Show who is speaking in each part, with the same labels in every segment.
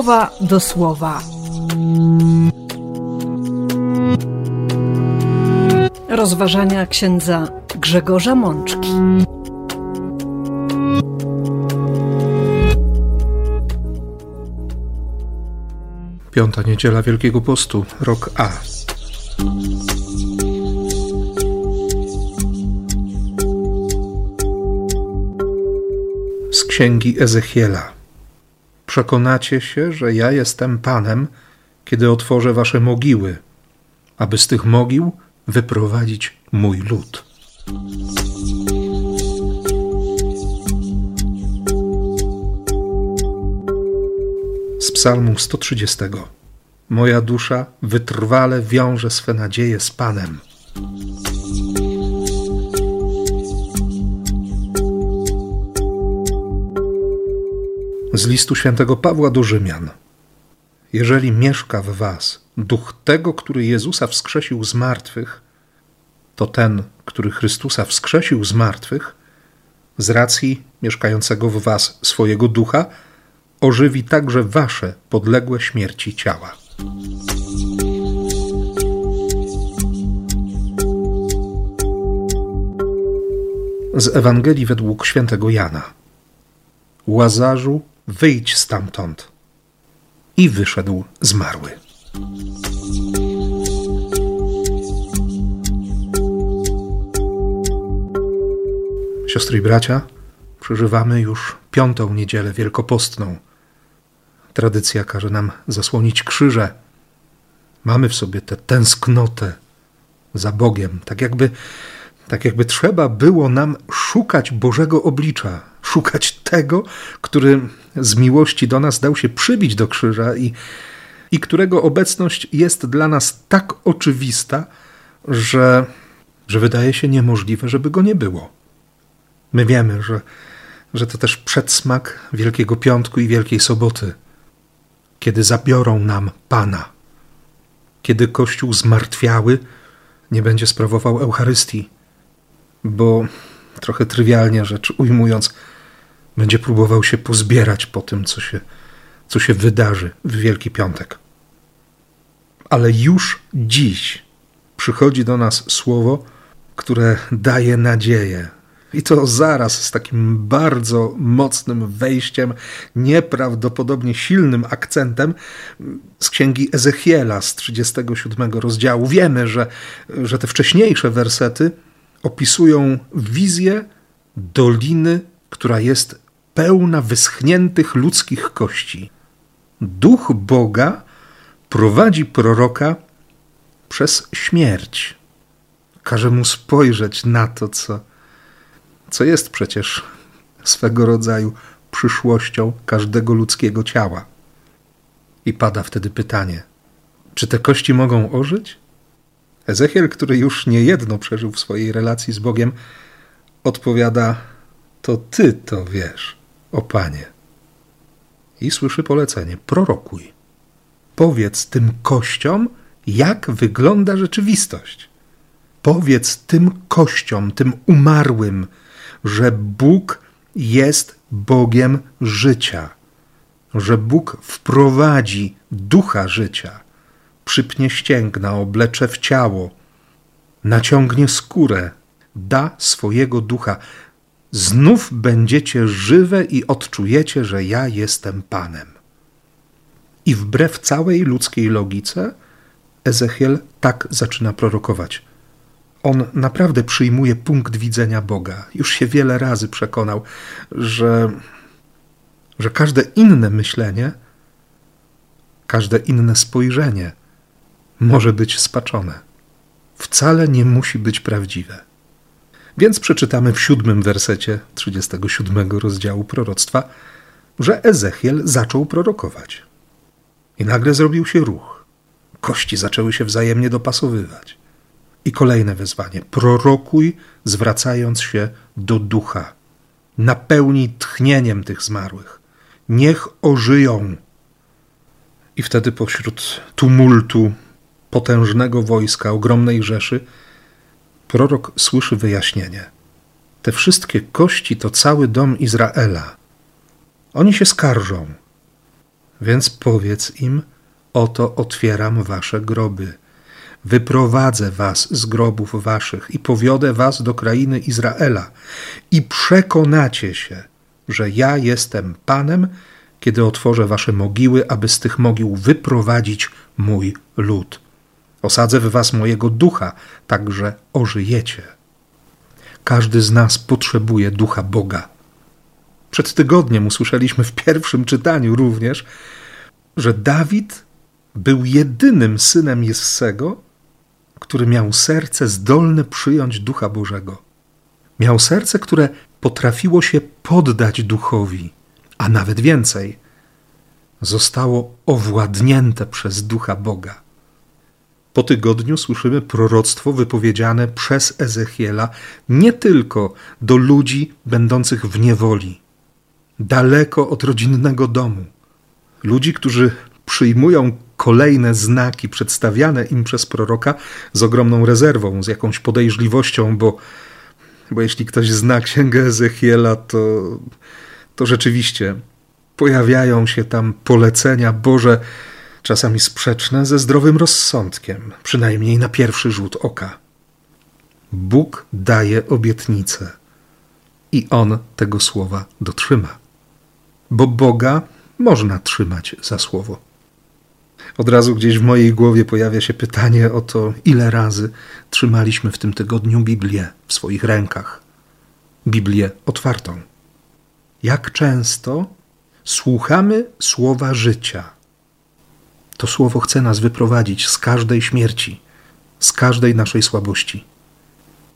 Speaker 1: słowa do słowa. Rozważania księdza Grzegorza Mączki.
Speaker 2: Piąta niedziela Wielkiego Postu, rok A. Z księgi Ezechiela. Przekonacie się, że ja jestem Panem, kiedy otworzę wasze mogiły, aby z tych mogił wyprowadzić mój lud. Z Psalmu 130. Moja dusza wytrwale wiąże swe nadzieje z Panem. Z listu świętego Pawła do Rzymian. Jeżeli mieszka w was duch tego, który Jezusa wskrzesił z martwych, to ten, który Chrystusa wskrzesił z martwych, z racji mieszkającego w was swojego ducha, ożywi także wasze podległe śmierci ciała. Z Ewangelii według świętego Jana. Łazarzu, wyjdź stamtąd. I wyszedł zmarły. Siostry i bracia, przeżywamy już piątą niedzielę wielkopostną. Tradycja każe nam zasłonić krzyże. Mamy w sobie tę tęsknotę za Bogiem, tak jakby, tak jakby trzeba było nam szukać Bożego oblicza, szukać tego, który z miłości do nas dał się przybić do krzyża i, i którego obecność jest dla nas tak oczywista, że, że wydaje się niemożliwe, żeby go nie było. My wiemy, że, że to też przedsmak Wielkiego Piątku i Wielkiej Soboty, kiedy zabiorą nam Pana, kiedy Kościół zmartwiały nie będzie sprawował Eucharystii, bo trochę trywialnie rzecz ujmując, będzie próbował się pozbierać po tym, co się, co się wydarzy w Wielki Piątek. Ale już dziś przychodzi do nas słowo, które daje nadzieję, i to zaraz z takim bardzo mocnym wejściem, nieprawdopodobnie silnym akcentem z księgi Ezechiela z 37 rozdziału. Wiemy, że, że te wcześniejsze wersety opisują wizję doliny, która jest pełna wyschniętych ludzkich kości. Duch Boga prowadzi proroka przez śmierć. Każe mu spojrzeć na to, co co jest przecież swego rodzaju przyszłością każdego ludzkiego ciała. I pada wtedy pytanie: czy te kości mogą ożyć? Ezechiel, który już niejedno przeżył w swojej relacji z Bogiem, odpowiada: To ty to wiesz, o panie. I słyszy polecenie: prorokuj. Powiedz tym kościom, jak wygląda rzeczywistość. Powiedz tym kościom, tym umarłym, że Bóg jest Bogiem życia, że Bóg wprowadzi ducha życia, przypnie ścięgna, oblecze w ciało, naciągnie skórę, da swojego ducha. Znów będziecie żywe i odczujecie, że ja jestem Panem. I wbrew całej ludzkiej logice, Ezechiel tak zaczyna prorokować on naprawdę przyjmuje punkt widzenia Boga. Już się wiele razy przekonał, że, że każde inne myślenie, każde inne spojrzenie może być spaczone. Wcale nie musi być prawdziwe. Więc przeczytamy w siódmym wersecie 37 rozdziału proroctwa, że Ezechiel zaczął prorokować. I nagle zrobił się ruch. Kości zaczęły się wzajemnie dopasowywać. I kolejne wezwanie: prorokuj, zwracając się do ducha. Napełnij tchnieniem tych zmarłych. Niech ożyją. I wtedy pośród tumultu potężnego wojska, ogromnej rzeszy, prorok słyszy wyjaśnienie. Te wszystkie kości to cały dom Izraela. Oni się skarżą. Więc powiedz im: Oto otwieram wasze groby. Wyprowadzę was z grobów waszych i powiodę was do krainy Izraela, i przekonacie się, że ja jestem Panem, kiedy otworzę wasze mogiły, aby z tych mogił wyprowadzić mój lud. Osadzę w was mojego ducha, tak że ożyjecie. Każdy z nas potrzebuje ducha Boga. Przed tygodniem usłyszeliśmy w pierwszym czytaniu również, że Dawid był jedynym synem Jessego, który miał serce zdolne przyjąć ducha Bożego. Miał serce, które potrafiło się poddać duchowi, a nawet więcej, zostało owładnięte przez ducha Boga. Po tygodniu słyszymy proroctwo wypowiedziane przez Ezechiela nie tylko do ludzi będących w niewoli, daleko od rodzinnego domu. Ludzi, którzy przyjmują kolejne znaki przedstawiane im przez proroka z ogromną rezerwą, z jakąś podejrzliwością, bo, bo jeśli ktoś zna księgę Ezechiela, to, to rzeczywiście pojawiają się tam polecenia Boże czasami sprzeczne ze zdrowym rozsądkiem, przynajmniej na pierwszy rzut oka. Bóg daje obietnicę i On tego słowa dotrzyma, bo Boga można trzymać za słowo. Od razu gdzieś w mojej głowie pojawia się pytanie o to, ile razy trzymaliśmy w tym tygodniu Biblię w swoich rękach. Biblię otwartą. Jak często słuchamy słowa życia to słowo chce nas wyprowadzić z każdej śmierci, z każdej naszej słabości.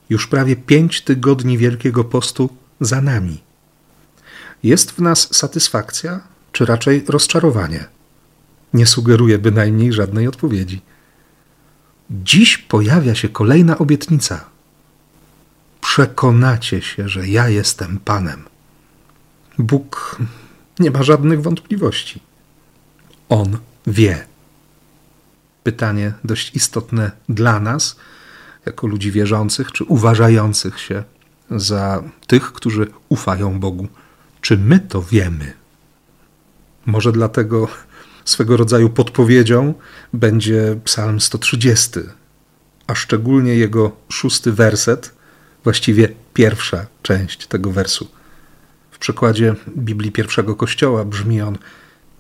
Speaker 2: Już prawie pięć tygodni Wielkiego Postu za nami. Jest w nas satysfakcja, czy raczej rozczarowanie? Nie sugeruje bynajmniej żadnej odpowiedzi. Dziś pojawia się kolejna obietnica. Przekonacie się, że ja jestem Panem. Bóg nie ma żadnych wątpliwości. On wie pytanie dość istotne dla nas, jako ludzi wierzących czy uważających się za tych, którzy ufają Bogu. Czy my to wiemy? Może dlatego swego rodzaju podpowiedzią będzie Psalm 130, a szczególnie jego szósty werset, właściwie pierwsza część tego wersu. W przekładzie Biblii pierwszego Kościoła brzmi on: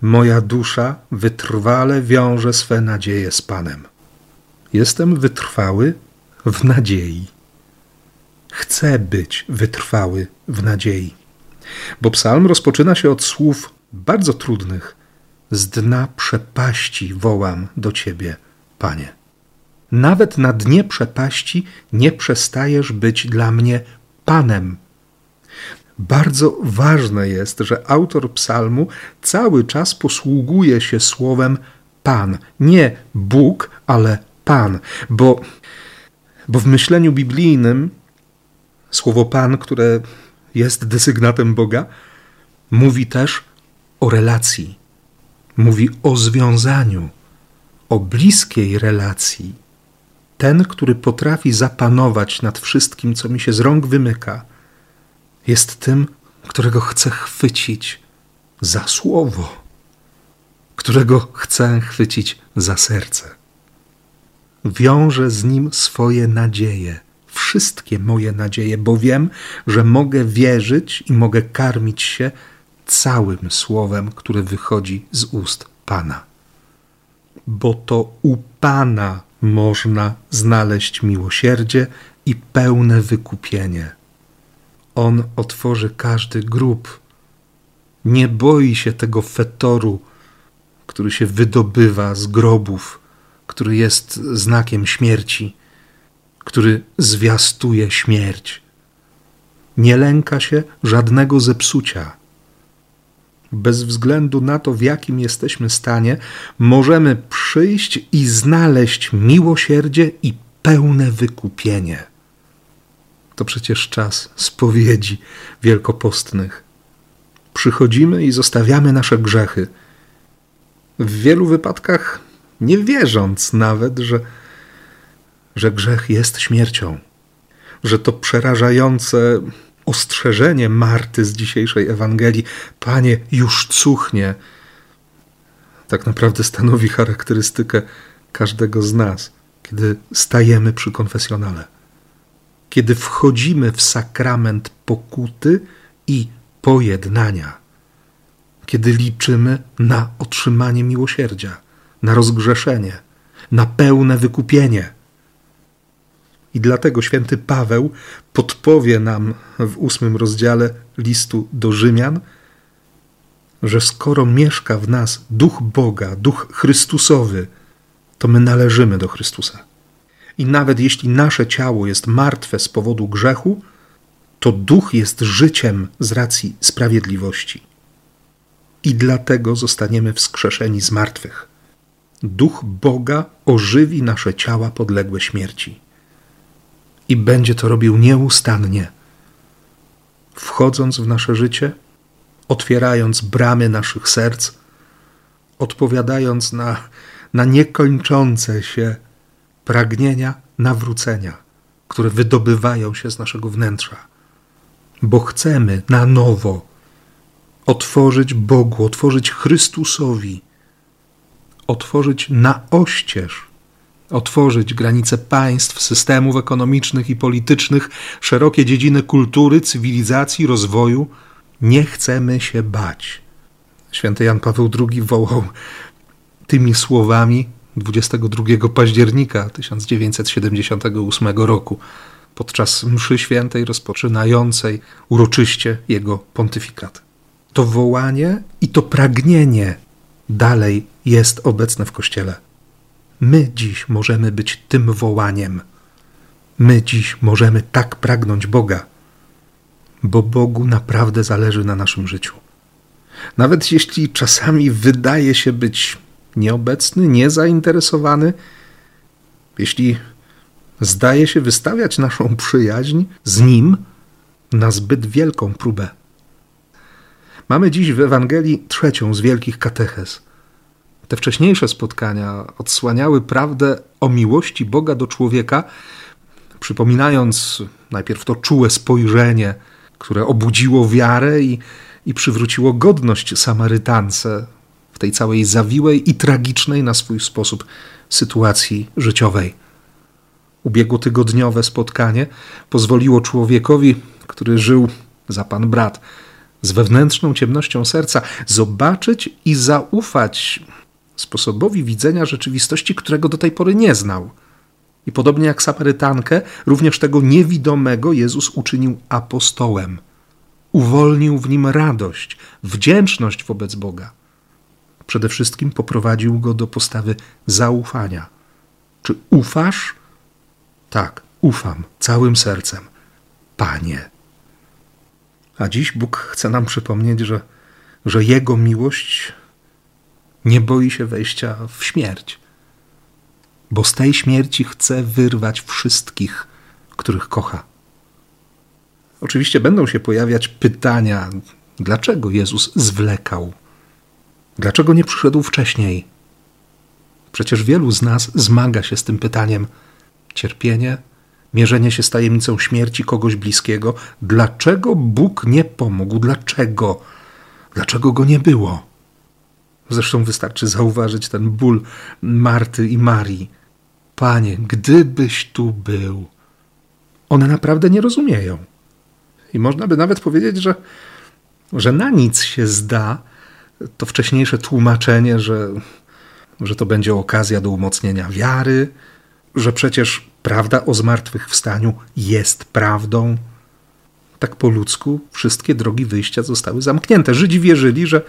Speaker 2: Moja dusza wytrwale wiąże swe nadzieje z Panem. Jestem wytrwały w nadziei. Chcę być wytrwały w nadziei. Bo psalm rozpoczyna się od słów bardzo trudnych. Z dna przepaści wołam do Ciebie, Panie. Nawet na dnie przepaści nie przestajesz być dla mnie Panem bardzo ważne jest, że autor psalmu cały czas posługuje się słowem Pan. Nie Bóg, ale Pan, bo, bo w myśleniu biblijnym słowo Pan, które jest desygnatem Boga, mówi też o relacji, mówi o związaniu, o bliskiej relacji. Ten, który potrafi zapanować nad wszystkim, co mi się z rąk wymyka jest tym, którego chcę chwycić za słowo, którego chcę chwycić za serce. Wiążę z nim swoje nadzieje, wszystkie moje nadzieje, bo wiem, że mogę wierzyć i mogę karmić się całym słowem, które wychodzi z ust Pana. Bo to u Pana można znaleźć miłosierdzie i pełne wykupienie. On otworzy każdy grób. Nie boi się tego fetoru, który się wydobywa z grobów, który jest znakiem śmierci, który zwiastuje śmierć. Nie lęka się żadnego zepsucia. Bez względu na to, w jakim jesteśmy stanie, możemy przyjść i znaleźć miłosierdzie i pełne wykupienie to przecież czas spowiedzi wielkopostnych. Przychodzimy i zostawiamy nasze grzechy. W wielu wypadkach nie wierząc nawet, że, że grzech jest śmiercią, że to przerażające ostrzeżenie Marty z dzisiejszej Ewangelii, Panie, już cuchnie, tak naprawdę stanowi charakterystykę każdego z nas, kiedy stajemy przy konfesjonale. Kiedy wchodzimy w sakrament pokuty i pojednania. Kiedy liczymy na otrzymanie miłosierdzia, na rozgrzeszenie, na pełne wykupienie. I dlatego święty Paweł podpowie nam w ósmym rozdziale listu do Rzymian, że skoro mieszka w nas duch Boga, duch Chrystusowy, to my należymy do Chrystusa. I nawet jeśli nasze ciało jest martwe z powodu grzechu, to duch jest życiem z racji sprawiedliwości. I dlatego zostaniemy wskrzeszeni z martwych. Duch Boga ożywi nasze ciała podległe śmierci. I będzie to robił nieustannie. Wchodząc w nasze życie, otwierając bramy naszych serc, odpowiadając na, na niekończące się pragnienia nawrócenia, które wydobywają się z naszego wnętrza, bo chcemy na nowo otworzyć Bogu, otworzyć Chrystusowi, otworzyć na oścież, otworzyć granice państw, systemów ekonomicznych i politycznych, szerokie dziedziny kultury, cywilizacji, rozwoju. Nie chcemy się bać. Święty Jan Paweł II wołał tymi słowami 22 października 1978 roku podczas mszy świętej rozpoczynającej uroczyście jego pontyfikat. To wołanie i to pragnienie dalej jest obecne w Kościele. My dziś możemy być tym wołaniem. My dziś możemy tak pragnąć Boga, bo Bogu naprawdę zależy na naszym życiu. Nawet jeśli czasami wydaje się być nieobecny, niezainteresowany, jeśli zdaje się wystawiać naszą przyjaźń z Nim na zbyt wielką próbę. Mamy dziś w Ewangelii trzecią z wielkich katechez. Te wcześniejsze spotkania odsłaniały prawdę o miłości Boga do człowieka, przypominając najpierw to czułe spojrzenie, które obudziło wiarę i, i przywróciło godność Samarytance tej całej zawiłej i tragicznej na swój sposób sytuacji życiowej. Ubiegłotygodniowe spotkanie pozwoliło człowiekowi, który żył za pan brat, z wewnętrzną ciemnością serca, zobaczyć i zaufać sposobowi widzenia rzeczywistości, którego do tej pory nie znał. I podobnie jak Samarytankę, również tego niewidomego Jezus uczynił apostołem. Uwolnił w nim radość, wdzięczność wobec Boga. Przede wszystkim poprowadził go do postawy zaufania. Czy ufasz? Tak, ufam całym sercem. Panie. A dziś Bóg chce nam przypomnieć, że, że Jego miłość nie boi się wejścia w śmierć, bo z tej śmierci chce wyrwać wszystkich, których kocha. Oczywiście będą się pojawiać pytania, dlaczego Jezus zwlekał, dlaczego nie przyszedł wcześniej. Przecież wielu z nas zmaga się z tym pytaniem: cierpienie, mierzenie się z tajemnicą śmierci kogoś bliskiego. Dlaczego Bóg nie pomógł? Dlaczego? Dlaczego go nie było? Zresztą wystarczy zauważyć ten ból Marty i Marii. Panie, gdybyś tu był. One naprawdę nie rozumieją. I można by nawet powiedzieć, że, że na nic się zda to wcześniejsze tłumaczenie, że, że to będzie okazja do umocnienia wiary, że przecież prawda o zmartwychwstaniu jest prawdą. Tak po ludzku wszystkie drogi wyjścia zostały zamknięte. Żydzi wierzyli, że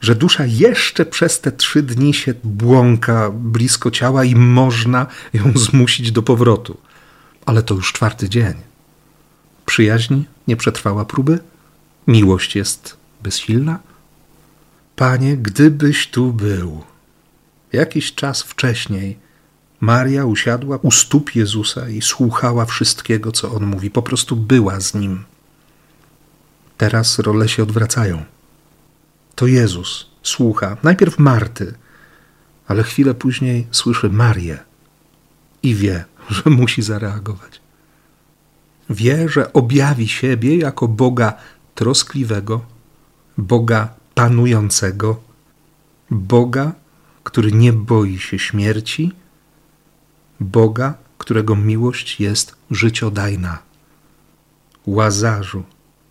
Speaker 2: że dusza jeszcze przez te trzy dni się błąka blisko ciała i można ją zmusić do powrotu. Ale to już czwarty dzień. Przyjaźń nie przetrwała próby? Miłość jest bezsilna? Panie, gdybyś tu był. Jakiś czas wcześniej Maria usiadła u stóp Jezusa i słuchała wszystkiego, co on mówi. Po prostu była z nim. Teraz role się odwracają to Jezus słucha najpierw Marty, ale chwilę później słyszy Marię i wie, że musi zareagować. Wie, że objawi siebie jako Boga troskliwego, Boga panującego, Boga który nie boi się śmierci, Boga, którego miłość jest życiodajna. Łazarzu,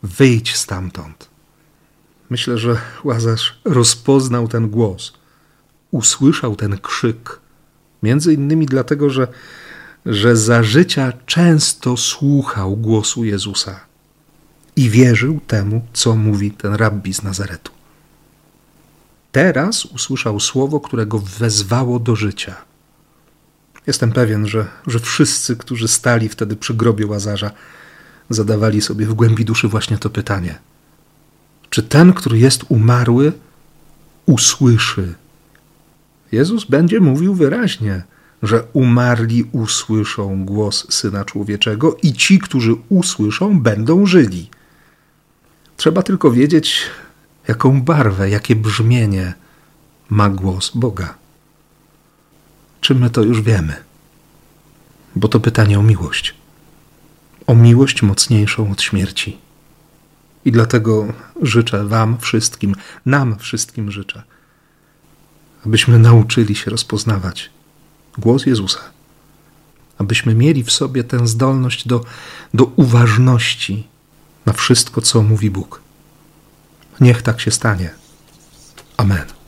Speaker 2: wyjdź stamtąd. Myślę, że Łazarz rozpoznał ten głos, usłyszał ten krzyk, między innymi dlatego, że, że za życia często słuchał głosu Jezusa i wierzył temu, co mówi ten rabbi z Nazaretu. Teraz usłyszał słowo, którego wezwało do życia. Jestem pewien, że, że wszyscy, którzy stali wtedy przy grobie łazarza, zadawali sobie w głębi duszy właśnie to pytanie: Czy ten, który jest umarły, usłyszy? Jezus będzie mówił wyraźnie, że umarli usłyszą głos syna człowieczego i ci, którzy usłyszą, będą żyli. Trzeba tylko wiedzieć, jaką barwę, jakie brzmienie ma głos Boga. Czy my to już wiemy? Bo to pytanie o miłość. O miłość mocniejszą od śmierci. I dlatego życzę Wam wszystkim, nam wszystkim życzę, abyśmy nauczyli się rozpoznawać głos Jezusa, abyśmy mieli w sobie tę zdolność do, do uważności na wszystko, co mówi Bóg. Niech tak się stanie. Amen.